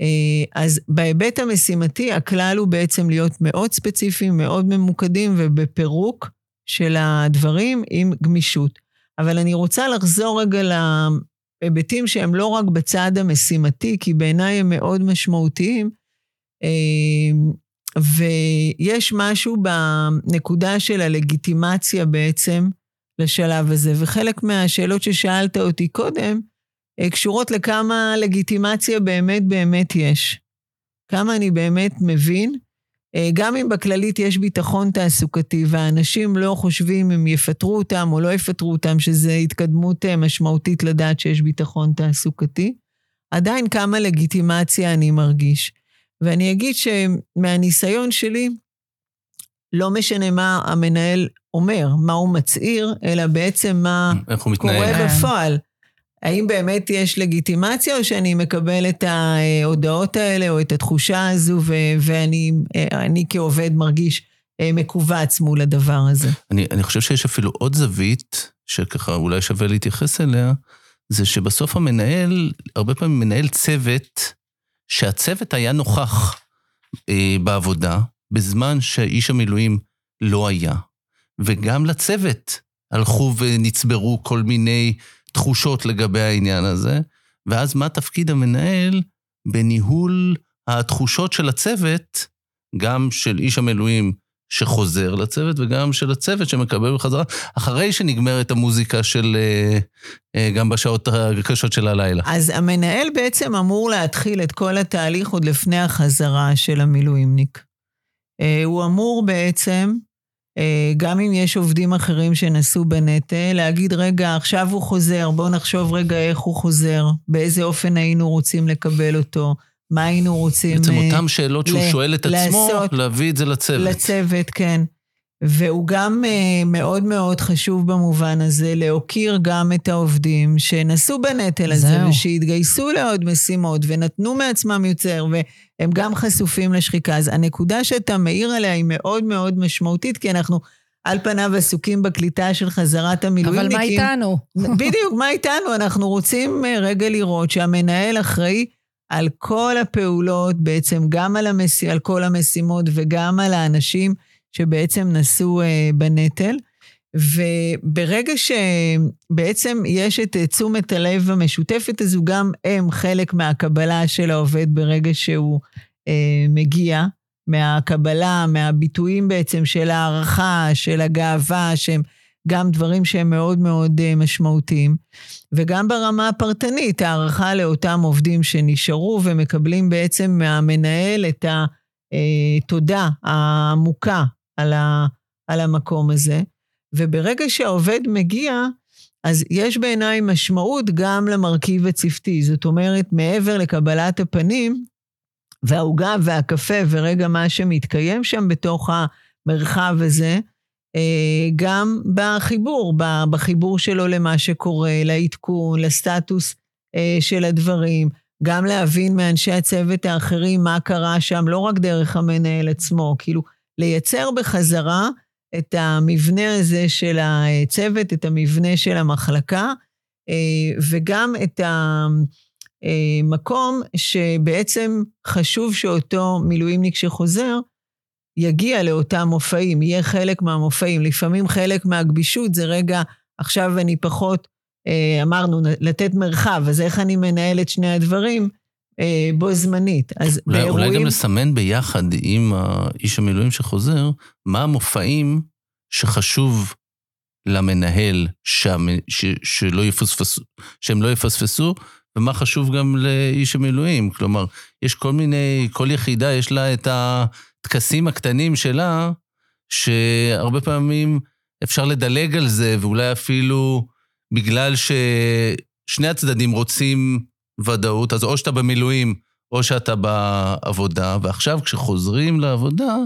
אה, אז בהיבט המשימתי, הכלל הוא בעצם להיות מאוד ספציפיים, מאוד ממוקדים ובפירוק של הדברים עם גמישות. אבל אני רוצה לחזור רגע היבטים שהם לא רק בצד המשימתי, כי בעיניי הם מאוד משמעותיים. אמ, ויש משהו בנקודה של הלגיטימציה בעצם לשלב הזה, וחלק מהשאלות ששאלת אותי קודם, אה, קשורות לכמה לגיטימציה באמת באמת יש. כמה אני באמת מבין גם אם בכללית יש ביטחון תעסוקתי והאנשים לא חושבים אם יפטרו אותם או לא יפטרו אותם, שזו התקדמות אה, משמעותית לדעת שיש ביטחון תעסוקתי, עדיין כמה לגיטימציה אני מרגיש. ואני אגיד שמהניסיון שלי, לא משנה מה המנהל אומר, מה הוא מצהיר, אלא בעצם מה קורה בפועל. האם באמת יש לגיטימציה, או שאני מקבל את ההודעות האלה, או את התחושה הזו, ו- ואני אני כעובד מרגיש אה, מכווץ מול הדבר הזה? אני, אני חושב שיש אפילו עוד זווית, שככה אולי שווה להתייחס אליה, זה שבסוף המנהל, הרבה פעמים מנהל צוות, שהצוות היה נוכח אה, בעבודה, בזמן שאיש המילואים לא היה. וגם לצוות הלכו ונצברו כל מיני תחושות לגבי העניין הזה, ואז מה תפקיד המנהל בניהול התחושות של הצוות, גם של איש המילואים שחוזר לצוות וגם של הצוות שמקבל בחזרה, אחרי שנגמרת המוזיקה של, אה, אה, גם בשעות הקשות של הלילה. אז המנהל בעצם אמור להתחיל את כל התהליך עוד לפני החזרה של המילואימניק. אה, הוא אמור בעצם גם אם יש עובדים אחרים שנשאו בנטל, להגיד, רגע, עכשיו הוא חוזר, בואו נחשוב רגע איך הוא חוזר, באיזה אופן היינו רוצים לקבל אותו, מה היינו רוצים... בעצם uh, אותן שאלות שהוא ל- שואל את עצמו, להביא את זה לצוות. לצוות, כן. והוא גם uh, מאוד מאוד חשוב במובן הזה להוקיר גם את העובדים שנשאו בנטל הזה. ושהתגייסו לעוד משימות, ונתנו מעצמם יותר, והם גם חשופים לשחיקה. אז הנקודה שאתה מעיר עליה היא מאוד מאוד משמעותית, כי אנחנו על פניו עסוקים בקליטה של חזרת המילואימניקים. אבל מה איתנו? בדיוק, מה איתנו? אנחנו רוצים uh, רגע לראות שהמנהל אחראי על כל הפעולות, בעצם גם על, המש... על כל המשימות וגם על האנשים. שבעצם נשאו אה, בנטל. וברגע שבעצם יש את תשומת הלב המשותפת הזו, גם הם חלק מהקבלה של העובד ברגע שהוא אה, מגיע, מהקבלה, מהביטויים בעצם של הערכה, של הגאווה, שהם גם דברים שהם מאוד מאוד אה, משמעותיים. וגם ברמה הפרטנית, הערכה לאותם עובדים שנשארו ומקבלים בעצם מהמנהל את התודה אה, העמוקה על, ה, על המקום הזה. וברגע שהעובד מגיע, אז יש בעיניי משמעות גם למרכיב הצוותי. זאת אומרת, מעבר לקבלת הפנים, והעוגה והקפה ורגע מה שמתקיים שם בתוך המרחב הזה, אה, גם בחיבור, בחיבור שלו למה שקורה, לעדכון, לסטטוס אה, של הדברים, גם להבין מאנשי הצוות האחרים מה קרה שם, לא רק דרך המנהל עצמו, כאילו, לייצר בחזרה את המבנה הזה של הצוות, את המבנה של המחלקה, אה, וגם את המקום שבעצם חשוב שאותו מילואימניק שחוזר, יגיע לאותם מופעים, יהיה חלק מהמופעים. לפעמים חלק מהגבישות זה רגע, עכשיו אני פחות, אה, אמרנו, לתת מרחב, אז איך אני מנהל את שני הדברים? אה, בו זמנית. אז אולי, באירועים... אולי גם לסמן ביחד עם איש המילואים שחוזר, מה המופעים שחשוב למנהל שם, ש, שלא יפספסו, שהם לא יפספסו, ומה חשוב גם לאיש המילואים. כלומר, יש כל מיני, כל יחידה יש לה את הטקסים הקטנים שלה, שהרבה פעמים אפשר לדלג על זה, ואולי אפילו בגלל ששני הצדדים רוצים ודאות, אז או שאתה במילואים או שאתה בעבודה, ועכשיו כשחוזרים לעבודה,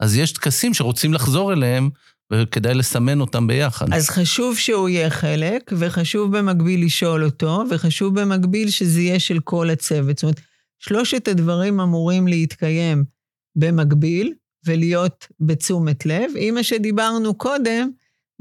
אז יש טקסים שרוצים לחזור אליהם, וכדאי לסמן אותם ביחד. אז חשוב שהוא יהיה חלק, וחשוב במקביל לשאול אותו, וחשוב במקביל שזה יהיה של כל הצוות. זאת אומרת, שלושת הדברים אמורים להתקיים במקביל, ולהיות בתשומת לב, עם מה שדיברנו קודם,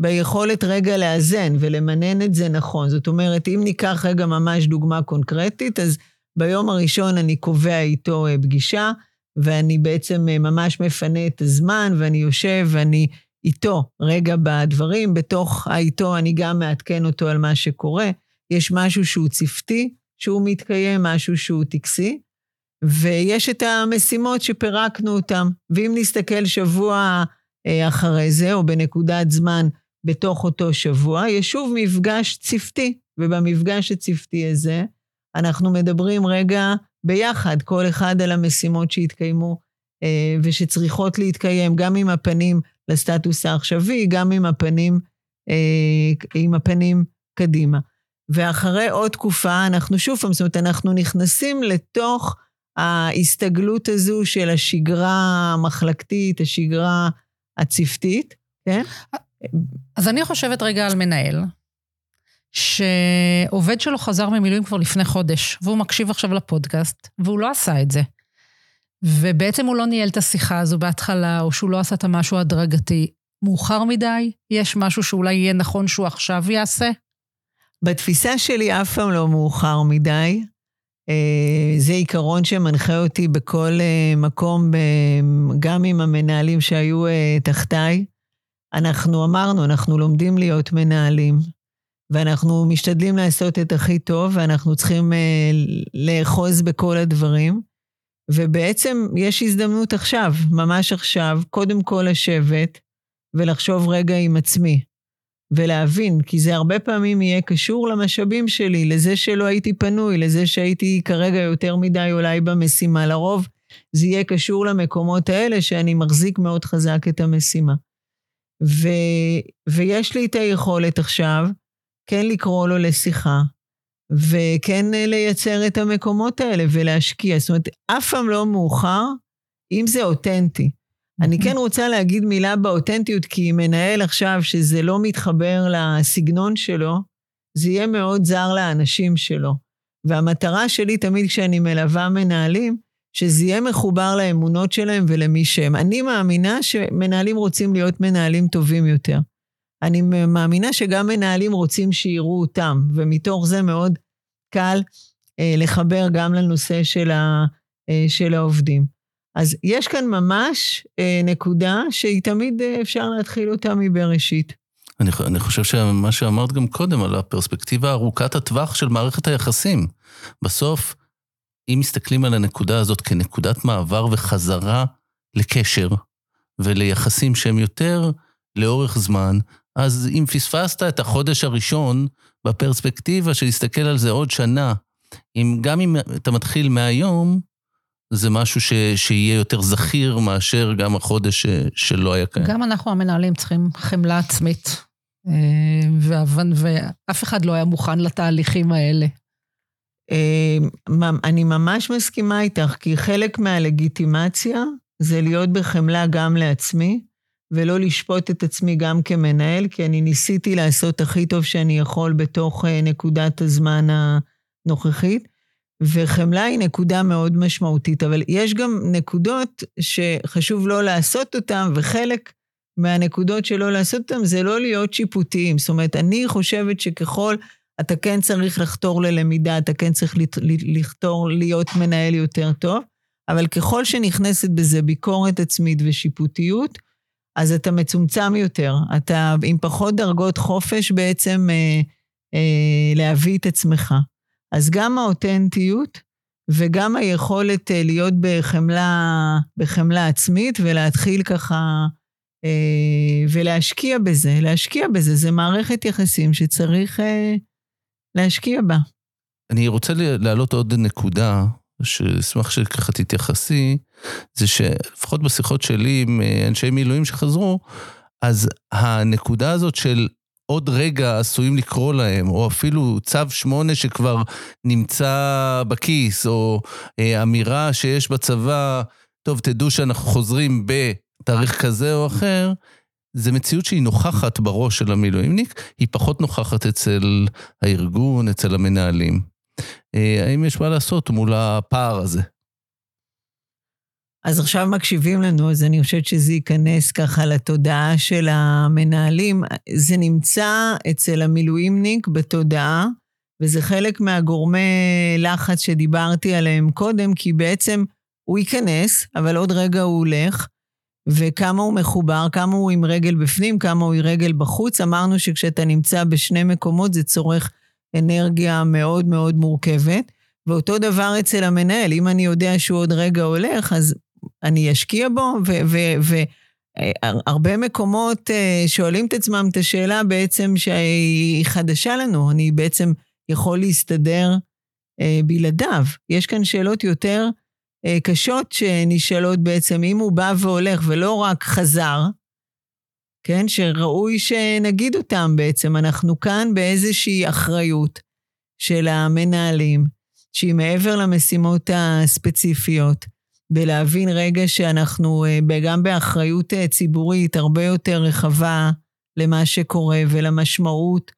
ביכולת רגע לאזן ולמנן את זה נכון. זאת אומרת, אם ניקח רגע ממש דוגמה קונקרטית, אז ביום הראשון אני קובע איתו אה, פגישה, ואני בעצם אה, ממש מפנה את הזמן, ואני יושב ואני איתו רגע בדברים. בתוך האיתו אני גם מעדכן אותו על מה שקורה. יש משהו שהוא צוותי, שהוא מתקיים, משהו שהוא טקסי, ויש את המשימות שפירקנו אותן. ואם נסתכל שבוע אה, אחרי זה, או בנקודת זמן בתוך אותו שבוע, יש שוב מפגש צוותי, ובמפגש הצוותי הזה, אנחנו מדברים רגע ביחד, כל אחד על המשימות שהתקיימו אה, ושצריכות להתקיים, גם עם הפנים לסטטוס העכשווי, גם עם הפנים, אה, עם הפנים קדימה. ואחרי עוד תקופה, אנחנו שוב פעם, זאת אומרת, אנחנו נכנסים לתוך ההסתגלות הזו של השגרה המחלקתית, השגרה הצוותית, כן? אז אני חושבת רגע על מנהל, שעובד שלו חזר ממילואים כבר לפני חודש, והוא מקשיב עכשיו לפודקאסט, והוא לא עשה את זה. ובעצם הוא לא ניהל את השיחה הזו בהתחלה, או שהוא לא עשה את המשהו הדרגתי. מאוחר מדי? יש משהו שאולי יהיה נכון שהוא עכשיו יעשה? בתפיסה שלי אף פעם לא מאוחר מדי. אה, זה עיקרון שמנחה אותי בכל אה, מקום, גם עם המנהלים שהיו אה, תחתיי. אנחנו אמרנו, אנחנו לומדים להיות מנהלים. ואנחנו משתדלים לעשות את הכי טוב, ואנחנו צריכים אה, לאחוז בכל הדברים. ובעצם יש הזדמנות עכשיו, ממש עכשיו, קודם כל לשבת ולחשוב רגע עם עצמי, ולהבין, כי זה הרבה פעמים יהיה קשור למשאבים שלי, לזה שלא הייתי פנוי, לזה שהייתי כרגע יותר מדי אולי במשימה. לרוב זה יהיה קשור למקומות האלה שאני מחזיק מאוד חזק את המשימה. ו, ויש לי את היכולת עכשיו, כן לקרוא לו לשיחה, וכן אה, לייצר את המקומות האלה ולהשקיע. זאת אומרת, אף פעם לא מאוחר, אם זה אותנטי. אני כן רוצה להגיד מילה באותנטיות, כי מנהל עכשיו שזה לא מתחבר לסגנון שלו, זה יהיה מאוד זר לאנשים שלו. והמטרה שלי תמיד כשאני מלווה מנהלים, שזה יהיה מחובר לאמונות שלהם ולמי שהם. אני מאמינה שמנהלים רוצים להיות מנהלים טובים יותר. אני מאמינה שגם מנהלים רוצים שיראו אותם, ומתוך זה מאוד קל אה, לחבר גם לנושא של, ה, אה, של העובדים. אז יש כאן ממש אה, נקודה שהיא תמיד אה, אפשר להתחיל אותה מבראשית. אני, אני חושב שמה שאמרת גם קודם, על הפרספקטיבה ארוכת הטווח של מערכת היחסים. בסוף, אם מסתכלים על הנקודה הזאת כנקודת מעבר וחזרה לקשר וליחסים שהם יותר לאורך זמן, אז אם פספסת את החודש הראשון, בפרספקטיבה של להסתכל על זה עוד שנה, אם, גם אם אתה מתחיל מהיום, זה משהו ש, שיהיה יותר זכיר מאשר גם החודש ש, שלא היה קיים. גם אנחנו המנהלים צריכים חמלה עצמית, אה, ואף אחד לא היה מוכן לתהליכים האלה. אה, אני ממש מסכימה איתך, כי חלק מהלגיטימציה זה להיות בחמלה גם לעצמי, ולא לשפוט את עצמי גם כמנהל, כי אני ניסיתי לעשות הכי טוב שאני יכול בתוך אה, נקודת הזמן הנוכחית. וחמלה היא נקודה מאוד משמעותית, אבל יש גם נקודות שחשוב לא לעשות אותן, וחלק מהנקודות שלא לעשות אותן זה לא להיות שיפוטיים. זאת אומרת, אני חושבת שככל, אתה כן צריך לחתור ללמידה, אתה כן צריך לחתור להיות מנהל יותר טוב, אבל ככל שנכנסת בזה ביקורת עצמית ושיפוטיות, אז אתה מצומצם יותר. אתה עם פחות דרגות חופש בעצם אה, אה, להביא את עצמך. אז גם האותנטיות וגם היכולת אה, להיות בחמלה, בחמלה עצמית ולהתחיל ככה אה, ולהשקיע בזה, להשקיע בזה, זה מערכת יחסים שצריך אה, להשקיע בה. אני רוצה להעלות עוד נקודה שאשמח שככה תתייחסי, זה שלפחות בשיחות שלי עם אה, אנשי מילואים שחזרו, אז הנקודה הזאת של עוד רגע עשויים לקרוא להם, או אפילו צו שמונה שכבר נמצא בכיס, או אה, אמירה שיש בצבא, טוב, תדעו שאנחנו חוזרים בתאריך כזה או אחר, זה מציאות שהיא נוכחת בראש של המילואימניק, היא פחות נוכחת אצל הארגון, אצל המנהלים. אה, האם יש מה לעשות מול הפער הזה? אז עכשיו מקשיבים לנו, אז אני חושבת שזה ייכנס ככה לתודעה של המנהלים. זה נמצא אצל המילואימניק בתודעה, וזה חלק מהגורמי לחץ שדיברתי עליהם קודם, כי בעצם הוא ייכנס, אבל עוד רגע הוא הולך, וכמה הוא מחובר, כמה הוא עם רגל בפנים, כמה הוא עם רגל בחוץ. אמרנו שכשאתה נמצא בשני מקומות זה צורך אנרגיה מאוד מאוד מורכבת. ואותו דבר אצל המנהל, אם אני יודע שהוא עוד רגע הולך, אז אני אשקיע בו, והרבה מקומות אה, שואלים את עצמם את השאלה בעצם שהיא חדשה לנו, אני בעצם יכול להסתדר אה, בלעדיו. יש כאן שאלות יותר אה, קשות שנשאלות בעצם, אם הוא בא והולך ולא רק חזר, כן, שראוי שנגיד אותם בעצם. אנחנו כאן באיזושהי אחריות של המנהלים, שהיא מעבר למשימות הספציפיות, בלהבין רגע שאנחנו אה, גם באחריות אה, ציבורית הרבה יותר רחבה למה שקורה ולמשמעות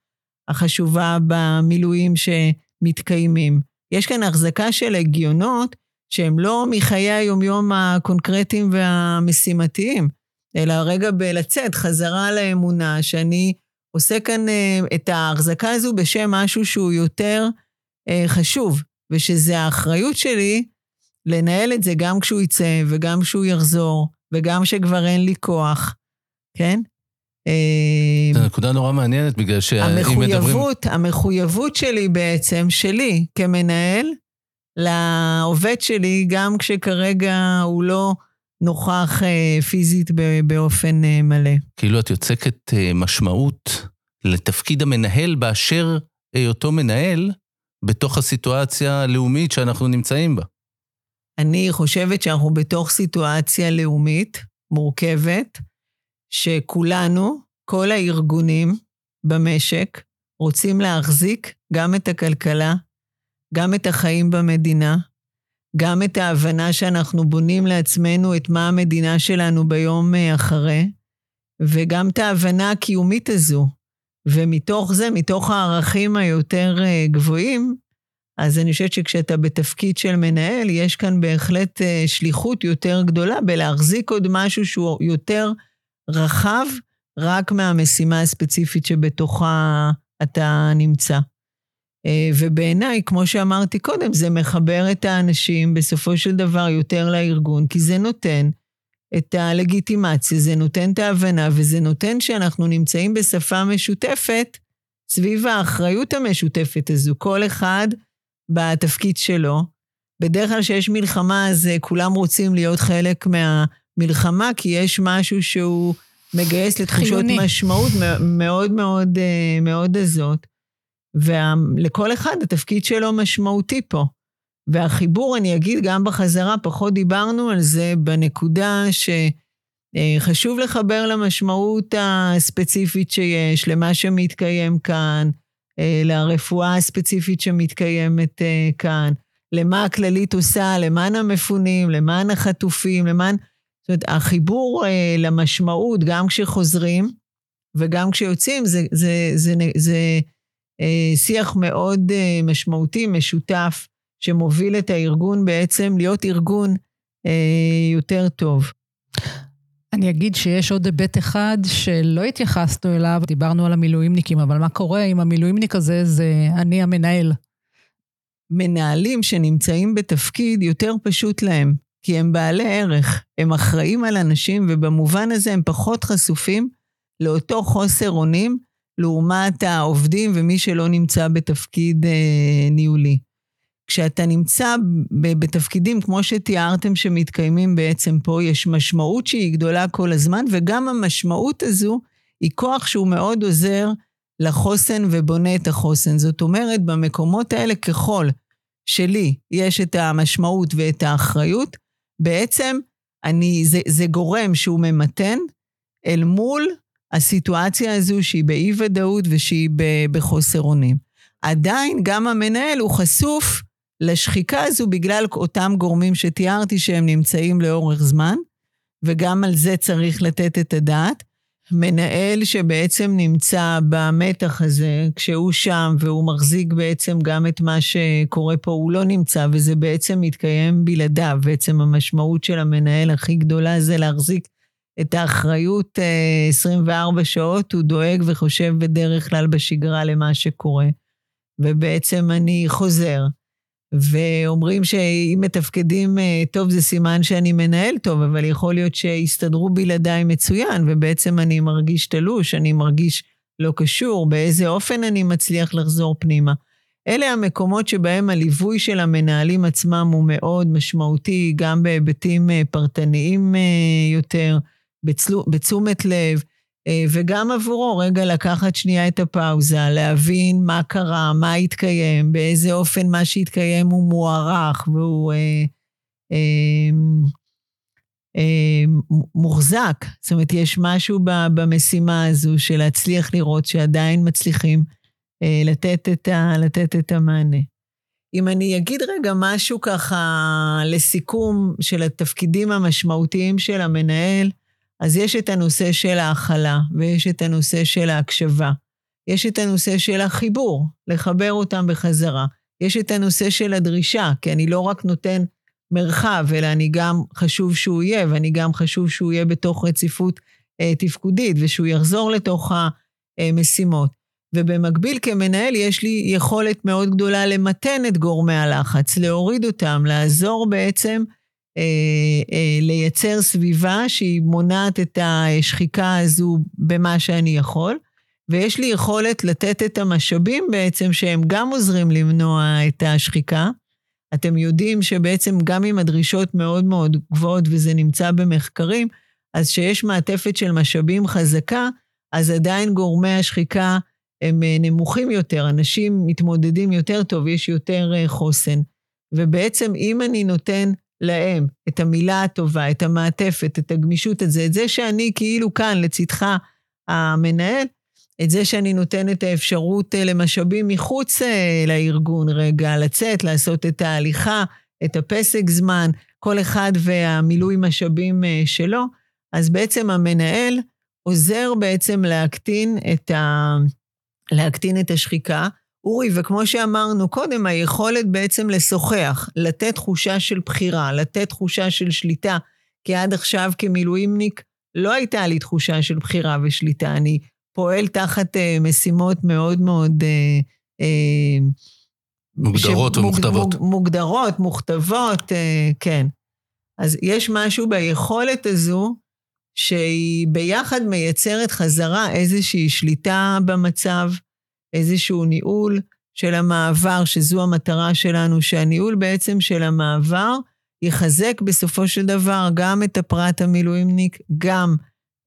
החשובה במילואים שמתקיימים. יש כאן החזקה של הגיונות שהם לא מחיי היומיום הקונקרטיים והמשימתיים, אלא רגע בלצאת חזרה לאמונה, שאני עושה כאן אה, את ההחזקה הזו בשם משהו שהוא יותר חשוב, ושזה האחריות שלי לנהל את זה גם כשהוא יצא וגם כשהוא יחזור, וגם כשכבר אין לי כוח, כן? זו נקודה נורא מעניינת, בגלל שאם מדברים... המחויבות, המחויבות שלי בעצם, שלי כמנהל, לעובד שלי, גם כשכרגע הוא לא נוכח אה, פיזית באופן אה, מלא. כאילו את יוצקת אה, משמעות לתפקיד המנהל באשר היותו מנהל בתוך הסיטואציה הלאומית שאנחנו נמצאים בה. אני חושבת שאנחנו בתוך סיטואציה לאומית מורכבת, שכולנו, כל הארגונים במשק, רוצים להחזיק גם את הכלכלה, גם את החיים במדינה, גם את ההבנה שאנחנו בונים לעצמנו את מה המדינה שלנו ביום אה, אחרי, וגם את ההבנה הקיומית הזו. ומתוך זה, מתוך הערכים היותר אה, גבוהים, אז אני חושבת שכשאתה בתפקיד של מנהל, יש כאן בהחלט אה, שליחות יותר גדולה בלהחזיק עוד משהו שהוא יותר רחב, רק מהמשימה הספציפית שבתוכה אתה נמצא. אה, ובעיניי, כמו שאמרתי קודם, זה מחבר את האנשים בסופו של דבר יותר לארגון, כי זה נותן את הלגיטימציה, זה נותן את ההבנה, וזה נותן שאנחנו נמצאים בשפה משותפת סביב האחריות המשותפת הזו. כל אחד בתפקיד שלו. בדרך כלל כשיש מלחמה, אז אה, כולם רוצים להיות חלק מהמלחמה, כי יש משהו שהוא מגייס לתחושות חיוני. משמעות מאוד מאוד אה, מאוד עזות. ולכל אחד התפקיד שלו משמעותי פה. והחיבור, אני אגיד גם בחזרה, פחות דיברנו על זה בנקודה שחשוב אה, לחבר למשמעות הספציפית שיש, למה שמתקיים כאן, אה, לרפואה הספציפית שמתקיימת אה, כאן, למה הכללית עושה, למען המפונים, למען החטופים, למען... זאת אומרת, החיבור למשמעות, גם כשחוזרים וגם כשיוצאים, זה, זה, זה, זה, זה שיח מאוד משמעותי, משותף, שמוביל את הארגון בעצם להיות ארגון יותר טוב. אני אגיד שיש עוד היבט אחד שלא התייחסנו אליו, דיברנו על המילואימניקים, אבל מה קורה אם המילואימניק הזה זה אני המנהל? מנהלים שנמצאים בתפקיד יותר פשוט להם, כי הם בעלי ערך, הם אחראים על אנשים, ובמובן הזה הם פחות חשופים לאותו חוסר אונים לעומת העובדים ומי שלא נמצא בתפקיד אה, ניהולי. כשאתה נמצא בתפקידים כמו שתיארתם שמתקיימים בעצם פה, יש משמעות שהיא גדולה כל הזמן, וגם המשמעות הזו היא כוח שהוא מאוד עוזר לחוסן ובונה את החוסן. זאת אומרת, במקומות האלה, ככל שלי יש את המשמעות ואת האחריות, בעצם אני, זה, זה גורם שהוא ממתן אל מול הסיטואציה הזו שהיא באי-ודאות ושהיא בחוסר אונים. עדיין גם המנהל הוא חשוף לשחיקה הזו בגלל אותם גורמים שתיארתי שהם נמצאים לאורך זמן, וגם על זה צריך לתת את הדעת. מנהל שבעצם נמצא במתח הזה, כשהוא שם והוא מחזיק בעצם גם את מה שקורה פה, הוא לא נמצא, וזה בעצם מתקיים בלעדיו. בעצם המשמעות של המנהל הכי גדולה זה להחזיק את האחריות 24 אה, שעות, הוא דואג וחושב בדרך כלל בשגרה למה שקורה. ובעצם אני חוזר. ואומרים שאם מתפקדים אה, טוב זה סימן שאני מנהל טוב, אבל יכול להיות שיסתדרו בלעדיי מצוין, ובעצם אני מרגיש תלוש, אני מרגיש לא קשור, באיזה אופן אני מצליח לחזור פנימה. אלה המקומות שבהם הליווי של המנהלים עצמם הוא מאוד משמעותי, גם בהיבטים אה, פרטניים אה, בתשומת לב. אה, וגם עבורו רגע לקחת שנייה את הפאוזה, להבין מה קרה, מה התקיים, באיזה אופן מה שהתקיים הוא מוערך והוא אה, אה, אה, מוחזק. זאת אומרת, יש משהו במשימה הזו של להצליח לראות שעדיין מצליחים אה, לתת, את ה, לתת את המענה. אם אני אגיד רגע משהו ככה לסיכום של התפקידים המשמעותיים של המנהל, אז יש את הנושא של ההכלה, ויש את הנושא של ההקשבה. יש את הנושא של החיבור, לחבר אותם בחזרה. יש את הנושא של הדרישה, כי אני לא רק נותן מרחב, אלא אני גם חשוב שהוא יהיה, ואני גם חשוב שהוא יהיה בתוך רציפות אה, תפקודית, ושהוא יחזור לתוך המשימות. ובמקביל, כמנהל, יש לי יכולת מאוד גדולה למתן את גורמי הלחץ, להוריד אותם, לעזור בעצם לייצר סביבה שהיא מונעת את השחיקה הזו במה שאני יכול, ויש לי יכולת לתת את המשאבים בעצם שהם גם עוזרים למנוע את השחיקה. אתם יודעים שבעצם גם אם הדרישות מאוד מאוד גבוהות וזה נמצא במחקרים, אז שיש מעטפת של משאבים חזקה, אז עדיין גורמי השחיקה הם אה, נמוכים יותר, אנשים מתמודדים יותר טוב, יש יותר חוסן. ובעצם אם אני נותן להם את המילה הטובה, את המעטפת, את הגמישות, את זה, את זה שאני כאילו כאן לצדך המנהל, את זה שאני נותן את האפשרות אה, למשאבים מחוץ אה, לארגון רגע, לצאת, לעשות את ההליכה, את הפסק זמן, כל אחד והמילוי משאבים אה, שלו, אז בעצם המנהל עוזר בעצם להקטין את, ה... להקטין את השחיקה, אורי, וכמו שאמרנו קודם, היכולת בעצם לשוחח, לתת תחושה של בחירה, לתת תחושה של שליטה, כי עד עכשיו כמילואימניק לא הייתה לי תחושה של בחירה ושליטה. אני פועל תחת uh, משימות מאוד מאוד... Uh, uh, מוגדרות שמוג, ומוכתבות. מוג, מוגדרות, מוכתבות, uh, כן. אז יש משהו ביכולת הזו שהיא ביחד מייצרת חזרה איזושהי שליטה במצב, איזשהו ניהול של המעבר, שזו המטרה שלנו, שהניהול בעצם של המעבר יחזק בסופו של דבר גם את הפרט המילואימניק, גם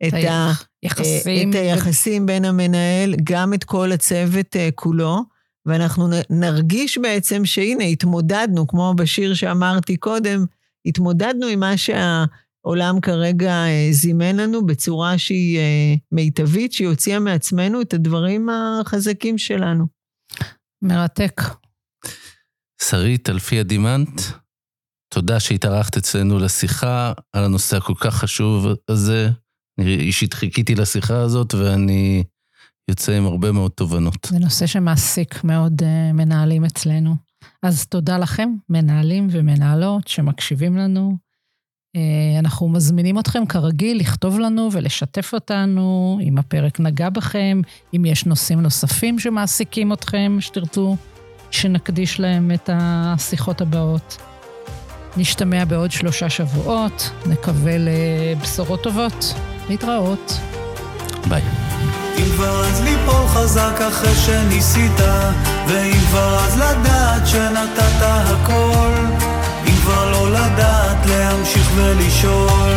את, ה, היחסים. את היחסים בין המנהל, גם את כל הצוות אה, כולו, ואנחנו נרגיש בעצם שהנה, התמודדנו, כמו בשיר שאמרתי קודם, התמודדנו עם מה שה... העולם כרגע אה, זימן לנו בצורה שהיא אה, מיטבית, שהיא הוציאה מעצמנו את הדברים החזקים שלנו. מרתק. שרית, אלפי הדימנט, תודה שהתארחת אצלנו לשיחה על הנושא הכל כך חשוב הזה. אני אישית חיכיתי לשיחה הזאת ואני יוצא עם הרבה מאוד תובנות. זה נושא שמעסיק מאוד uh, מנהלים אצלנו. אז תודה לכם, מנהלים ומנהלות שמקשיבים לנו. אה, אנחנו מזמינים אתכם כרגיל לכתוב לנו ולשתף אותנו אם הפרק נגע בכם, אם יש נושאים נוספים שמעסיקים אתכם, שתרצו שנקדיש להם את השיחות הבאות. נשתמע בעוד שלושה שבועות, נקווה לבשורות טובות. להתראות. ביי. אם כבר אז ליפול חזק אחרי שניסית, ואם כבר אז לדעת שנתת הכל. כבר לא לדעת להמשיך ולשאול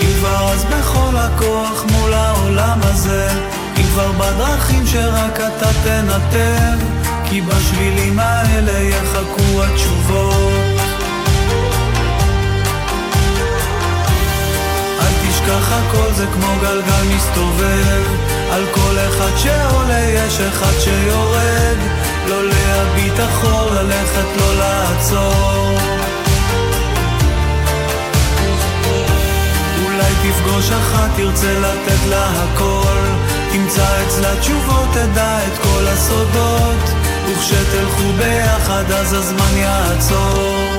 אם כבר אז בכל הכוח מול העולם הזה אם כבר בדרכים שרק אתה תנתב, כי בשבילים האלה יחכו התשובות. תשכח הכל זה כמו גלגל מסתובב, על כל אחד שעולה יש אחד שיורד, לא להביט אחור, ללכת לא לעצור. אולי תפגוש אחת, תרצה לתת לה הכל, תמצא אצלה תשובות, תדע את כל הסודות, וכשתלכו ביחד אז הזמן יעצור.